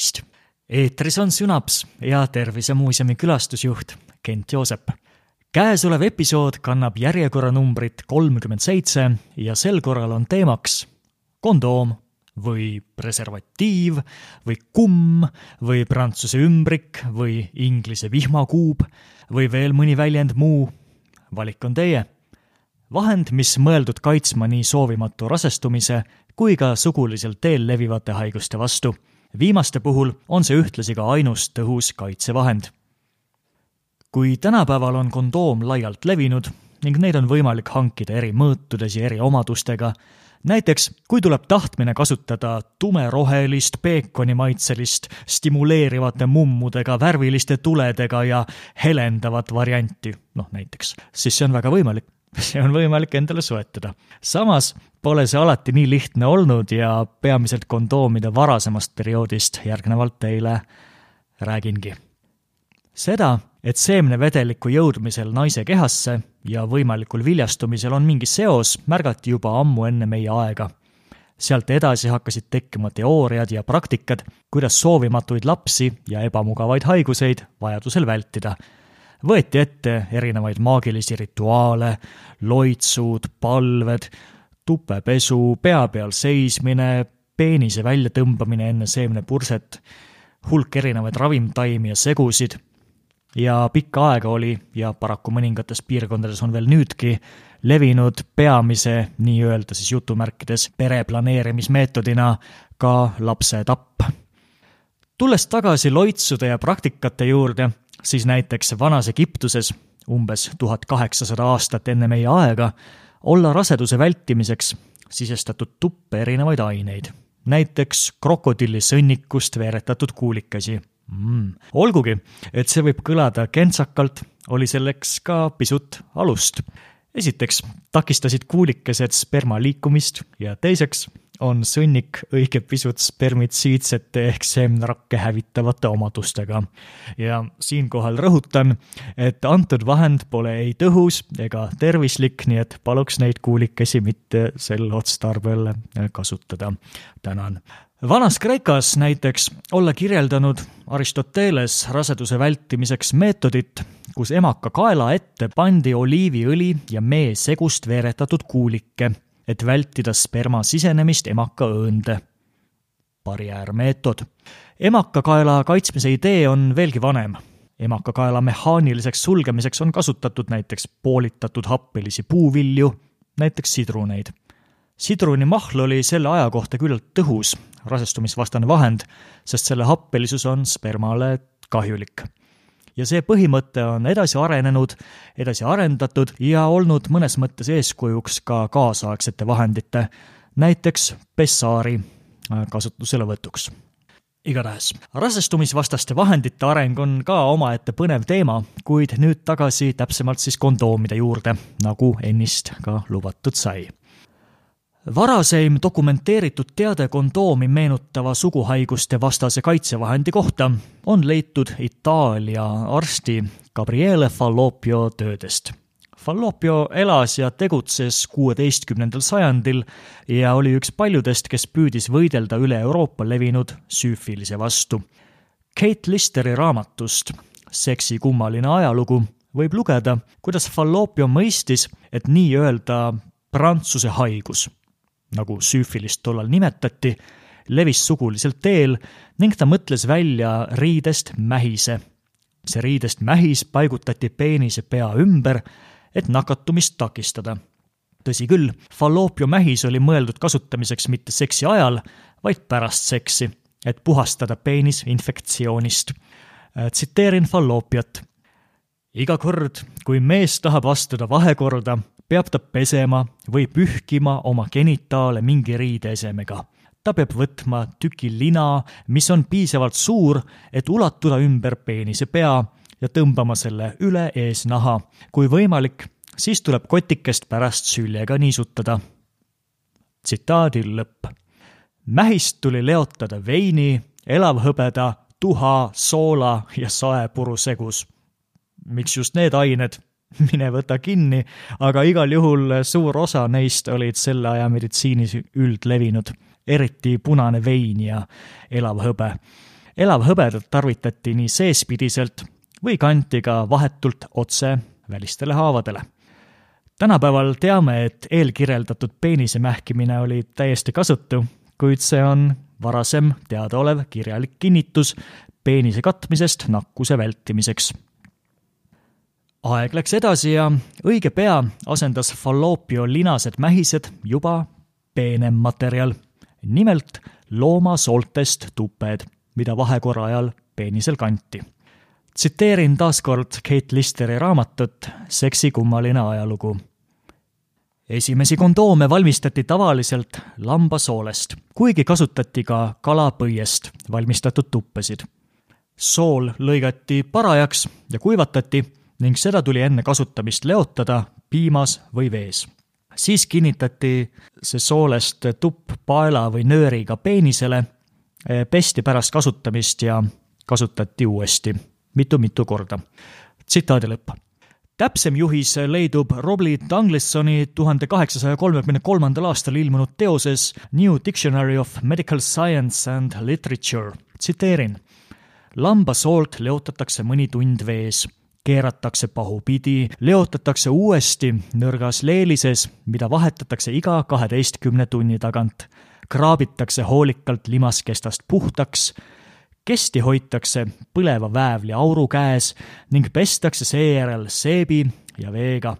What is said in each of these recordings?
tervist! eetris on Sünaps ja Tervisemuuseumi külastusjuht Kent Joosep. käesolev episood kannab järjekorranumbrit kolmkümmend seitse ja sel korral on teemaks kondoom või preservatiiv või kumm või prantsuse ümbrik või inglise vihmakuub või veel mõni väljend muu. valik on teie. vahend, mis mõeldud kaitsma nii soovimatu rasestumise kui ka sugulisel teel levivate haiguste vastu. Viimaste puhul on see ühtlasi ka ainus tõhus kaitsevahend. kui tänapäeval on kondoom laialt levinud ning neid on võimalik hankida eri mõõtudes ja eri omadustega, näiteks kui tuleb tahtmine kasutada tumerohelist, peekonimaitselist, stimuleerivate mummudega, värviliste tuledega ja helendavat varianti, noh näiteks, siis see on väga võimalik see on võimalik endale soetada. samas pole see alati nii lihtne olnud ja peamiselt kondoomide varasemast perioodist järgnevalt teile räägingi. seda, et seemnevedeliku jõudmisel naise kehasse ja võimalikul viljastumisel on mingi seos, märgati juba ammu enne meie aega. sealt edasi hakkasid tekkima teooriad ja praktikad, kuidas soovimatuid lapsi ja ebamugavaid haiguseid vajadusel vältida võeti ette erinevaid maagilisi rituaale, loitsud, palved, tupepesu, pea peal seismine, peenise väljatõmbamine enne seemnepurset, hulk erinevaid ravimtaimi ja segusid ja pikka aega oli ja paraku mõningates piirkondades on veel nüüdki levinud peamise nii-öelda siis jutumärkides pereplaneerimismeetodina ka lapse tapp. tulles tagasi loitsude ja praktikate juurde, siis näiteks vanas Egiptuses umbes tuhat kaheksasada aastat enne meie aega olla raseduse vältimiseks sisestatud tuppe erinevaid aineid, näiteks krokodillisõnnikust veeretatud kuulikesi. Mm.. olgugi, et see võib kõlada kentsakalt, oli selleks ka pisut alust. esiteks takistasid kuulikesed sperma liikumist ja teiseks on sõnnik õige pisut spermitsiidsete ehk seemnerakke hävitavate omadustega. ja siinkohal rõhutan, et antud vahend pole ei tõhus ega tervislik, nii et paluks neid kuulikesi mitte sel otstarbel kasutada. tänan vanas Kreekas näiteks olla kirjeldanud Aristoteles raseduse vältimiseks meetodit, kus emaka kaela ette pandi oliiviõli ja mee segust veeretatud kuulike et vältida sperma sisenemist emaka õõnde. barjäärmeetod. emakakaela kaitsmise idee on veelgi vanem. emakakaela mehaaniliseks sulgemiseks on kasutatud näiteks poolitatud happelisi puuvilju, näiteks sidruneid. sidrunimahl oli selle aja kohta küllalt tõhus rasestumisvastane vahend, sest selle happelisus on spermale kahjulik ja see põhimõte on edasi arenenud, edasi arendatud ja olnud mõnes mõttes eeskujuks ka kaasaegsete vahendite, näiteks Pessaari äh, kasutuselevõtuks. igatahes, rasestumisvastaste vahendite areng on ka omaette põnev teema, kuid nüüd tagasi täpsemalt siis kondoomide juurde, nagu ennist ka lubatud sai varaseim dokumenteeritud teade kondoomi meenutava suguhaiguste vastase kaitsevahendi kohta on leitud Itaalia arsti Gabriele Fallopio töödest. Fallopio elas ja tegutses kuueteistkümnendal sajandil ja oli üks paljudest, kes püüdis võidelda üle Euroopa levinud süüfilise vastu. Kate Listeri raamatust Seksi kummaline ajalugu võib lugeda, kuidas Fallopio mõistis, et nii-öelda prantsuse haigus nagu süüfilist tollal nimetati, levis suguliselt teel ning ta mõtles välja riidest mähise. see riidest mähis paigutati peenise pea ümber, et nakatumist takistada. tõsi küll, falloopiumähis oli mõeldud kasutamiseks mitte seksi ajal, vaid pärast seksi, et puhastada peenis infektsioonist. tsiteerin falloopiat. iga kord, kui mees tahab astuda vahekorda, peab ta pesema või pühkima oma genitaale mingi riideesemega. ta peab võtma tüki lina, mis on piisavalt suur, et ulatuda ümber peenise pea ja tõmbama selle üle eesnaha. kui võimalik, siis tuleb kotikest pärast süljega niisutada. tsitaadi lõpp. mähist tuli leotada veini, elavhõbeda, tuha, soola ja saepuru segus. miks just need ained? mine võta kinni, aga igal juhul suur osa neist olid selle aja meditsiinis üldlevinud, eriti punane vein ja elav hõbe. elavhõbedat tarvitati nii seespidiselt või kanti ka vahetult otse välistele haavadele. tänapäeval teame, et eelkirjeldatud peenise mähkimine oli täiesti kasutu, kuid see on varasem teadaolev kirjalik kinnitus peenise katmisest nakkuse vältimiseks. Aeg läks edasi ja õige pea asendas falloopio linased mähised juba peenem materjal, nimelt loomasooltest tuped, mida vahekorra ajal peenisel kanti. tsiteerin taas kord Kate Listeri raamatut Seksi kummaline ajalugu esimesi kondoome valmistati tavaliselt lambasoolest, kuigi kasutati ka kalapõiest valmistatud tuppesid. sool lõigati parajaks ja kuivatati ning seda tuli enne kasutamist leotada piimas või vees. siis kinnitati see soolest tupp paela või nööriga peenisele, pesti pärast kasutamist ja kasutati uuesti mitu-mitu korda. tsitaadi lõpp täpsem juhis leidub Robbie Dunglissoni tuhande kaheksasaja kolmekümne kolmandal aastal ilmunud teoses New Dictionary of Medical Science and Literature. tsiteerin. lambasoolt leotatakse mõni tund vees, keeratakse pahupidi, leotatakse uuesti nõrgas leelises, mida vahetatakse iga kaheteistkümne tunni tagant. kraabitakse hoolikalt limaskestast puhtaks kesti hoitakse põleva väävli auru käes ning pestakse seejärel seebi ja veega.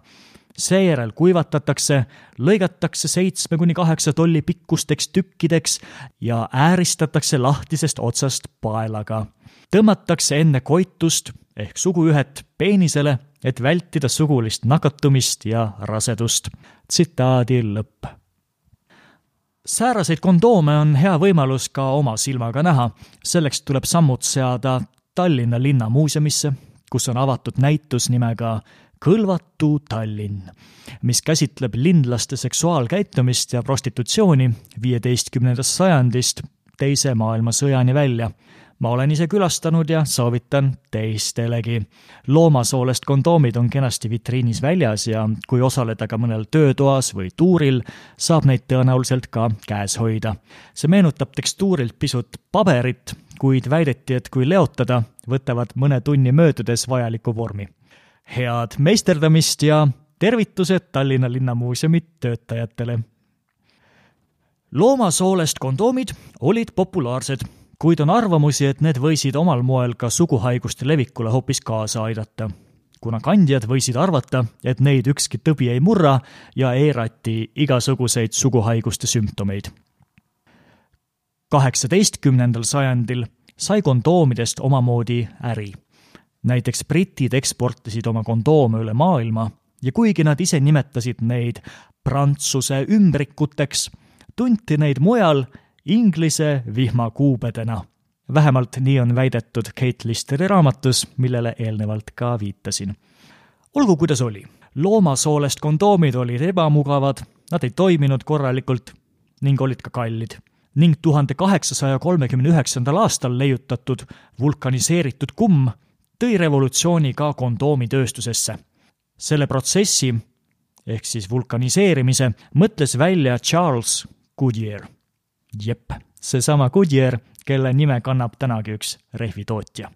seejärel kuivatatakse, lõigatakse seitsme kuni kaheksa tolli pikkusteks tükkideks ja ääristatakse lahtisest otsast paelaga. tõmmatakse enne koitust ehk suguühet peenisele, et vältida sugulist nakatumist ja rasedust. tsitaadi lõpp sääraseid kondoome on hea võimalus ka oma silmaga näha. selleks tuleb sammud seada Tallinna Linnamuuseumisse, kus on avatud näitus nimega Kõlvatu Tallinn, mis käsitleb linlaste seksuaalkäitumist ja prostitutsiooni viieteistkümnendast sajandist teise maailmasõjani välja ma olen ise külastanud ja soovitan teistelegi. loomasoolest kondoomid on kenasti vitriinis väljas ja kui osaleda ka mõnel töötoas või tuuril, saab neid tõenäoliselt ka käes hoida. see meenutab tekstuurilt pisut paberit, kuid väideti, et kui leotada, võtavad mõne tunni möödudes vajaliku vormi. head meisterdamist ja tervitused Tallinna Linnamuuseumi töötajatele! loomasoolest kondoomid olid populaarsed kuid on arvamusi, et need võisid omal moel ka suguhaiguste levikule hoopis kaasa aidata. kuna kandjad võisid arvata, et neid ükski tõbi ei murra ja eirati igasuguseid suguhaiguste sümptomeid. kaheksateistkümnendal sajandil sai kondoomidest omamoodi äri. näiteks britid eksportisid oma kondoome üle maailma ja kuigi nad ise nimetasid neid Prantsuse ümbrikuteks, tunti neid mujal Inglise vihmakuubedena. vähemalt nii on väidetud Kate Listeri raamatus, millele eelnevalt ka viitasin. olgu, kuidas oli. loomasoolest kondoomid olid ebamugavad, nad ei toiminud korralikult ning olid ka kallid ning tuhande kaheksasaja kolmekümne üheksandal aastal leiutatud vulkaniseeritud kumm tõi revolutsiooni ka kondoomitööstusesse. selle protsessi ehk siis vulkaniseerimise mõtles välja Charles Goodyear jep, seesama Goodyear, kelle nime kannab tänagi üks rehvitootja.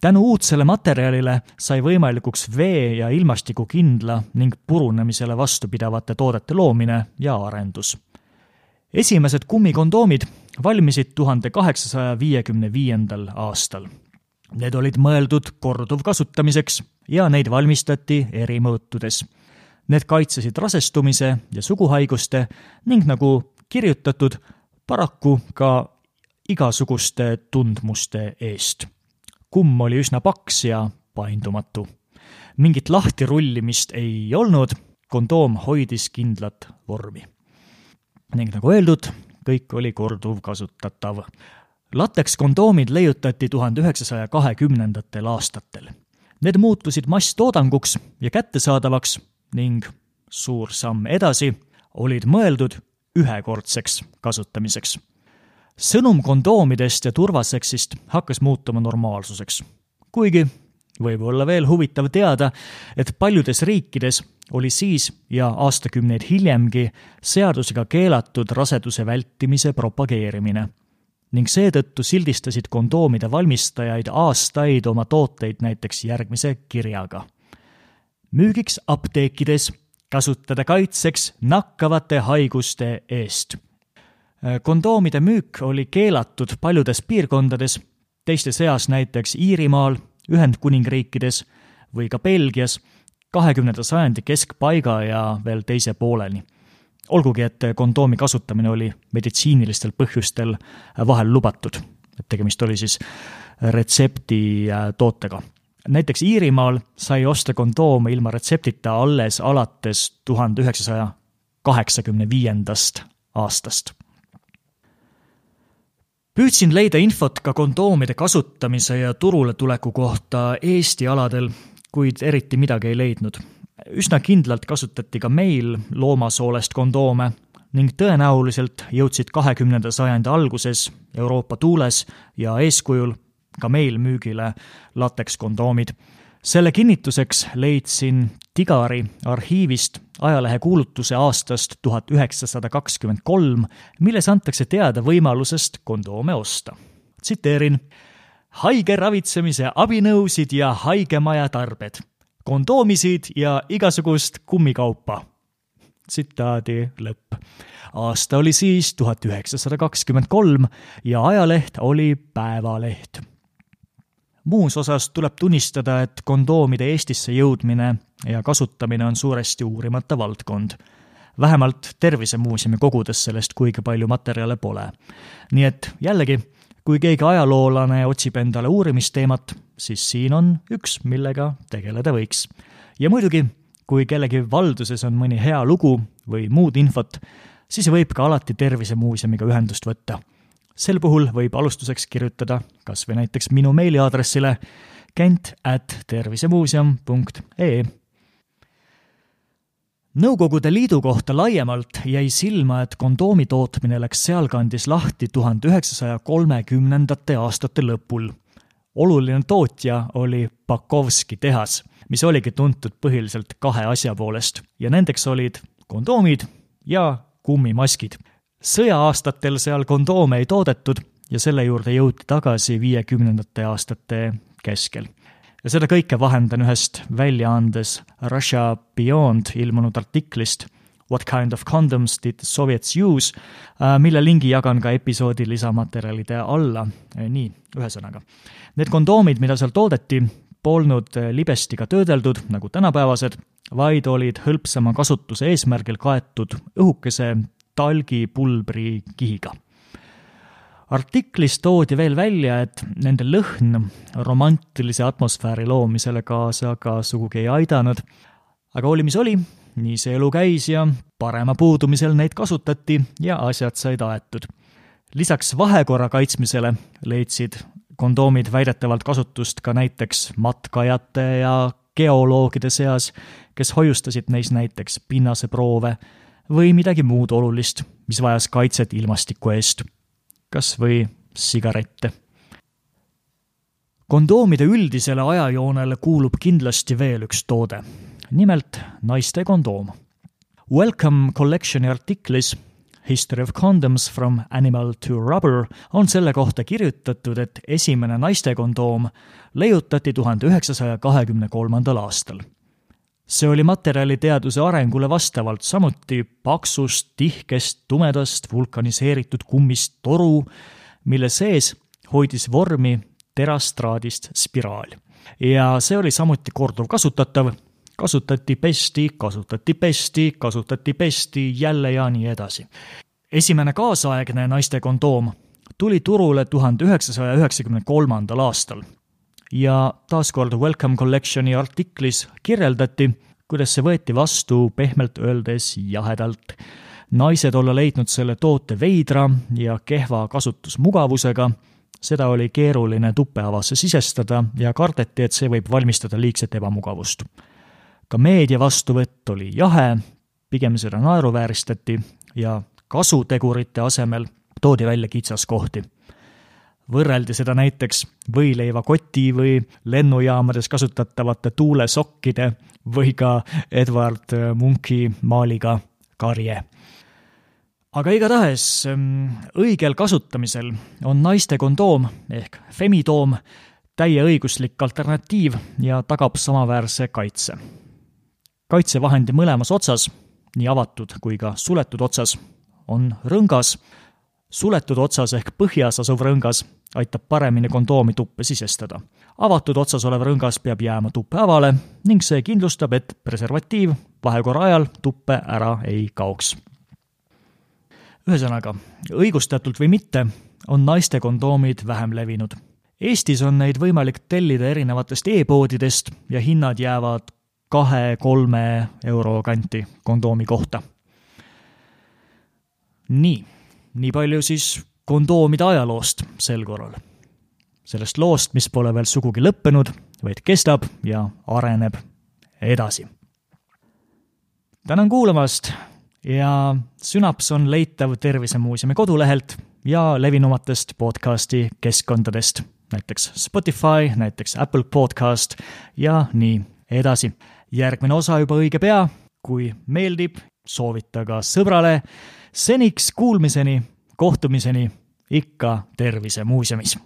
tänu uudsele materjalile sai võimalikuks vee- ja ilmastikukindla ning purunemisele vastupidavate toodete loomine ja arendus. esimesed kummikondoomid valmisid tuhande kaheksasaja viiekümne viiendal aastal. Need olid mõeldud korduvkasutamiseks ja neid valmistati eri mõõtudes. Need kaitsesid rasestumise ja suguhaiguste ning nagu kirjutatud, paraku ka igasuguste tundmuste eest. kumm oli üsna paks ja paindumatu. mingit lahtirullimist ei olnud, kondoom hoidis kindlat vormi. ning nagu öeldud, kõik oli korduvkasutatav. lateks-kondoomid leiutati tuhande üheksasaja kahekümnendatel aastatel. Need muutusid masstoodanguks ja kättesaadavaks ning suur samm edasi olid mõeldud ühekordseks kasutamiseks. sõnum kondoomidest ja turvaseksist hakkas muutuma normaalsuseks. kuigi võib olla veel huvitav teada, et paljudes riikides oli siis ja aastakümneid hiljemgi seadusega keelatud raseduse vältimise propageerimine. ning seetõttu sildistasid kondoomide valmistajaid aastaid oma tooteid näiteks järgmise kirjaga. müügiks apteekides, kasutada kaitseks nakkavate haiguste eest. kondoomide müük oli keelatud paljudes piirkondades, teiste seas näiteks Iirimaal, Ühendkuningriikides või ka Belgias kahekümnenda sajandi keskpaiga ja veel teise pooleni olgugi, et kondoomi kasutamine oli meditsiinilistel põhjustel vahel lubatud, et tegemist oli siis retsepti äh, tootega. Näiteks Iirimaal sai osta kondoome ilma retseptita alles alates tuhande üheksasaja kaheksakümne viiendast aastast. püüdsin leida infot ka kondoomide kasutamise ja turule tuleku kohta Eesti aladel, kuid eriti midagi ei leidnud üsna kindlalt kasutati ka meil loomasoolest kondoome ning tõenäoliselt jõudsid kahekümnenda sajandi alguses Euroopa tuules ja eeskujul ka meil müügile latekskondoomid. selle kinnituseks leidsin Tigari arhiivist ajalehekuulutuse aastast tuhat üheksasada kakskümmend kolm, milles antakse teada võimalusest kondoome osta. tsiteerin haige ravitsemise abinõusid ja haigemaja tarbed kondoomisid ja igasugust kummikaupa. tsitaadi lõpp. aasta oli siis tuhat üheksasada kakskümmend kolm ja ajaleht oli Päevaleht. Muus osas tuleb tunnistada, et kondoomide Eestisse jõudmine ja kasutamine on suuresti uurimata valdkond vähemalt Tervisemuuseumi kogudes sellest kuigi palju materjale pole. nii et jällegi, kui keegi ajaloolane otsib endale uurimisteemat, siis siin on üks, millega tegeleda võiks. ja muidugi, kui kellegi valduses on mõni hea lugu või muud infot, siis võib ka alati Tervisemuuseumiga ühendust võtta. Sel puhul võib alustuseks kirjutada kas või näiteks minu meiliaadressile kent at tervisemuuseum.ee Nõukogude Liidu kohta laiemalt jäi silma, et kondoomi tootmine läks sealkandis lahti tuhande üheksasaja kolmekümnendate aastate lõpul oluline tootja oli Bakovski tehas, mis oligi tuntud põhiliselt kahe asja poolest ja nendeks olid kondoomid ja kummimaskid. Sõja-aastatel seal kondoome ei toodetud ja selle juurde jõuti tagasi viiekümnendate aastate keskel. ja seda kõike vahendan ühest väljaandes Russia Beyond ilmunud artiklist What kind of condoms did the Soviets use, mille lingi jagan ka episoodi lisamaterjalide alla. nii, ühesõnaga Need kondoomid, mida seal toodeti, polnud eh, libestiga töödeldud nagu tänapäevased, vaid olid hõlpsama kasutuse eesmärgil kaetud õhukese talgipulbri kihiga. artiklis toodi veel välja, et nende lõhn romantilise atmosfääri loomisele kaasa ka sugugi ei aidanud, aga oli mis oli, nii see elu käis ja parema puudumisel neid kasutati ja asjad said aetud lisaks vahekorra kaitsmisele leidsid kondoomid väidetavalt kasutust ka näiteks matkajate ja geoloogide seas, kes hoiustasid neis näiteks pinnaseproove või midagi muud olulist, mis vajas kaitset ilmastiku eest, kas või sigarette. kondoomide üldisele ajajoonele kuulub kindlasti veel üks toode, nimelt naiste kondoom. Welcome Collectioni artiklis History of Condoms from Animal to Rubber on selle kohta kirjutatud, et esimene naiste kondoom leiutati tuhande üheksasaja kahekümne kolmandal aastal. See oli materjaliteaduse arengule vastavalt samuti paksust, tihkest, tumedast, vulkaniseeritud kummist toru, mille sees hoidis vormi terastraadist spiraal. ja see oli samuti korduvkasutatav, kasutati, pesti, kasutati, pesti, kasutati, pesti, jälle ja nii edasi. esimene kaasaegne naiste kondoom tuli turule tuhande üheksasaja üheksakümne kolmandal aastal ja taaskord Welcome Collectioni artiklis kirjeldati, kuidas see võeti vastu pehmelt öeldes jahedalt. naised olla leidnud selle toote veidra ja kehva kasutusmugavusega, seda oli keeruline tupeavasse sisestada ja kardeti, et see võib valmistada liigset ebamugavust ka meedia vastuvõtt oli jahe, pigem seda naeruvääristati ja kasutegurite asemel toodi välja kitsaskohti. Võrreldi seda näiteks võileivakoti või lennujaamades kasutatavate tuulesokkide või ka Edward Munchi maaliga Karje. aga igatahes õigel kasutamisel on naiste kondoom ehk femitoom täieõiguslik alternatiiv ja tagab samaväärse kaitse. kaitsevahendi mõlemas otsas, nii avatud kui ka suletud otsas, on rõngas. Suletud otsas ehk põhjas asuv rõngas aitab paremini kondoomi tuppe sisestada. avatud otsas olev rõngas peab jääma tuppe avale ning see kindlustab, et preservatiiv vahekorra ajal tuppe ära ei kaoks. ühesõnaga, õigustatult või mitte, on naiste kondoomid vähem levinud. Eestis on neid võimalik tellida erinevatest e-poodidest ja hinnad jäävad kahe-kolme euro kanti kondoomi kohta. nii, nii palju siis kondoomide ajaloost sel korral. sellest loost, mis pole veel sugugi lõppenud, vaid kestab ja areneb edasi. tänan kuulamast ja Sünaps on leitav Tervisemuuseumi kodulehelt ja levinumatest podcasti keskkondadest, näiteks Spotify, näiteks Apple Podcast ja nii edasi. järgmine osa juba õige pea, kui meeldib, soovita ka sõbrale. seniks kuulmiseni kohtumiseni ikka Tervisemuuseumis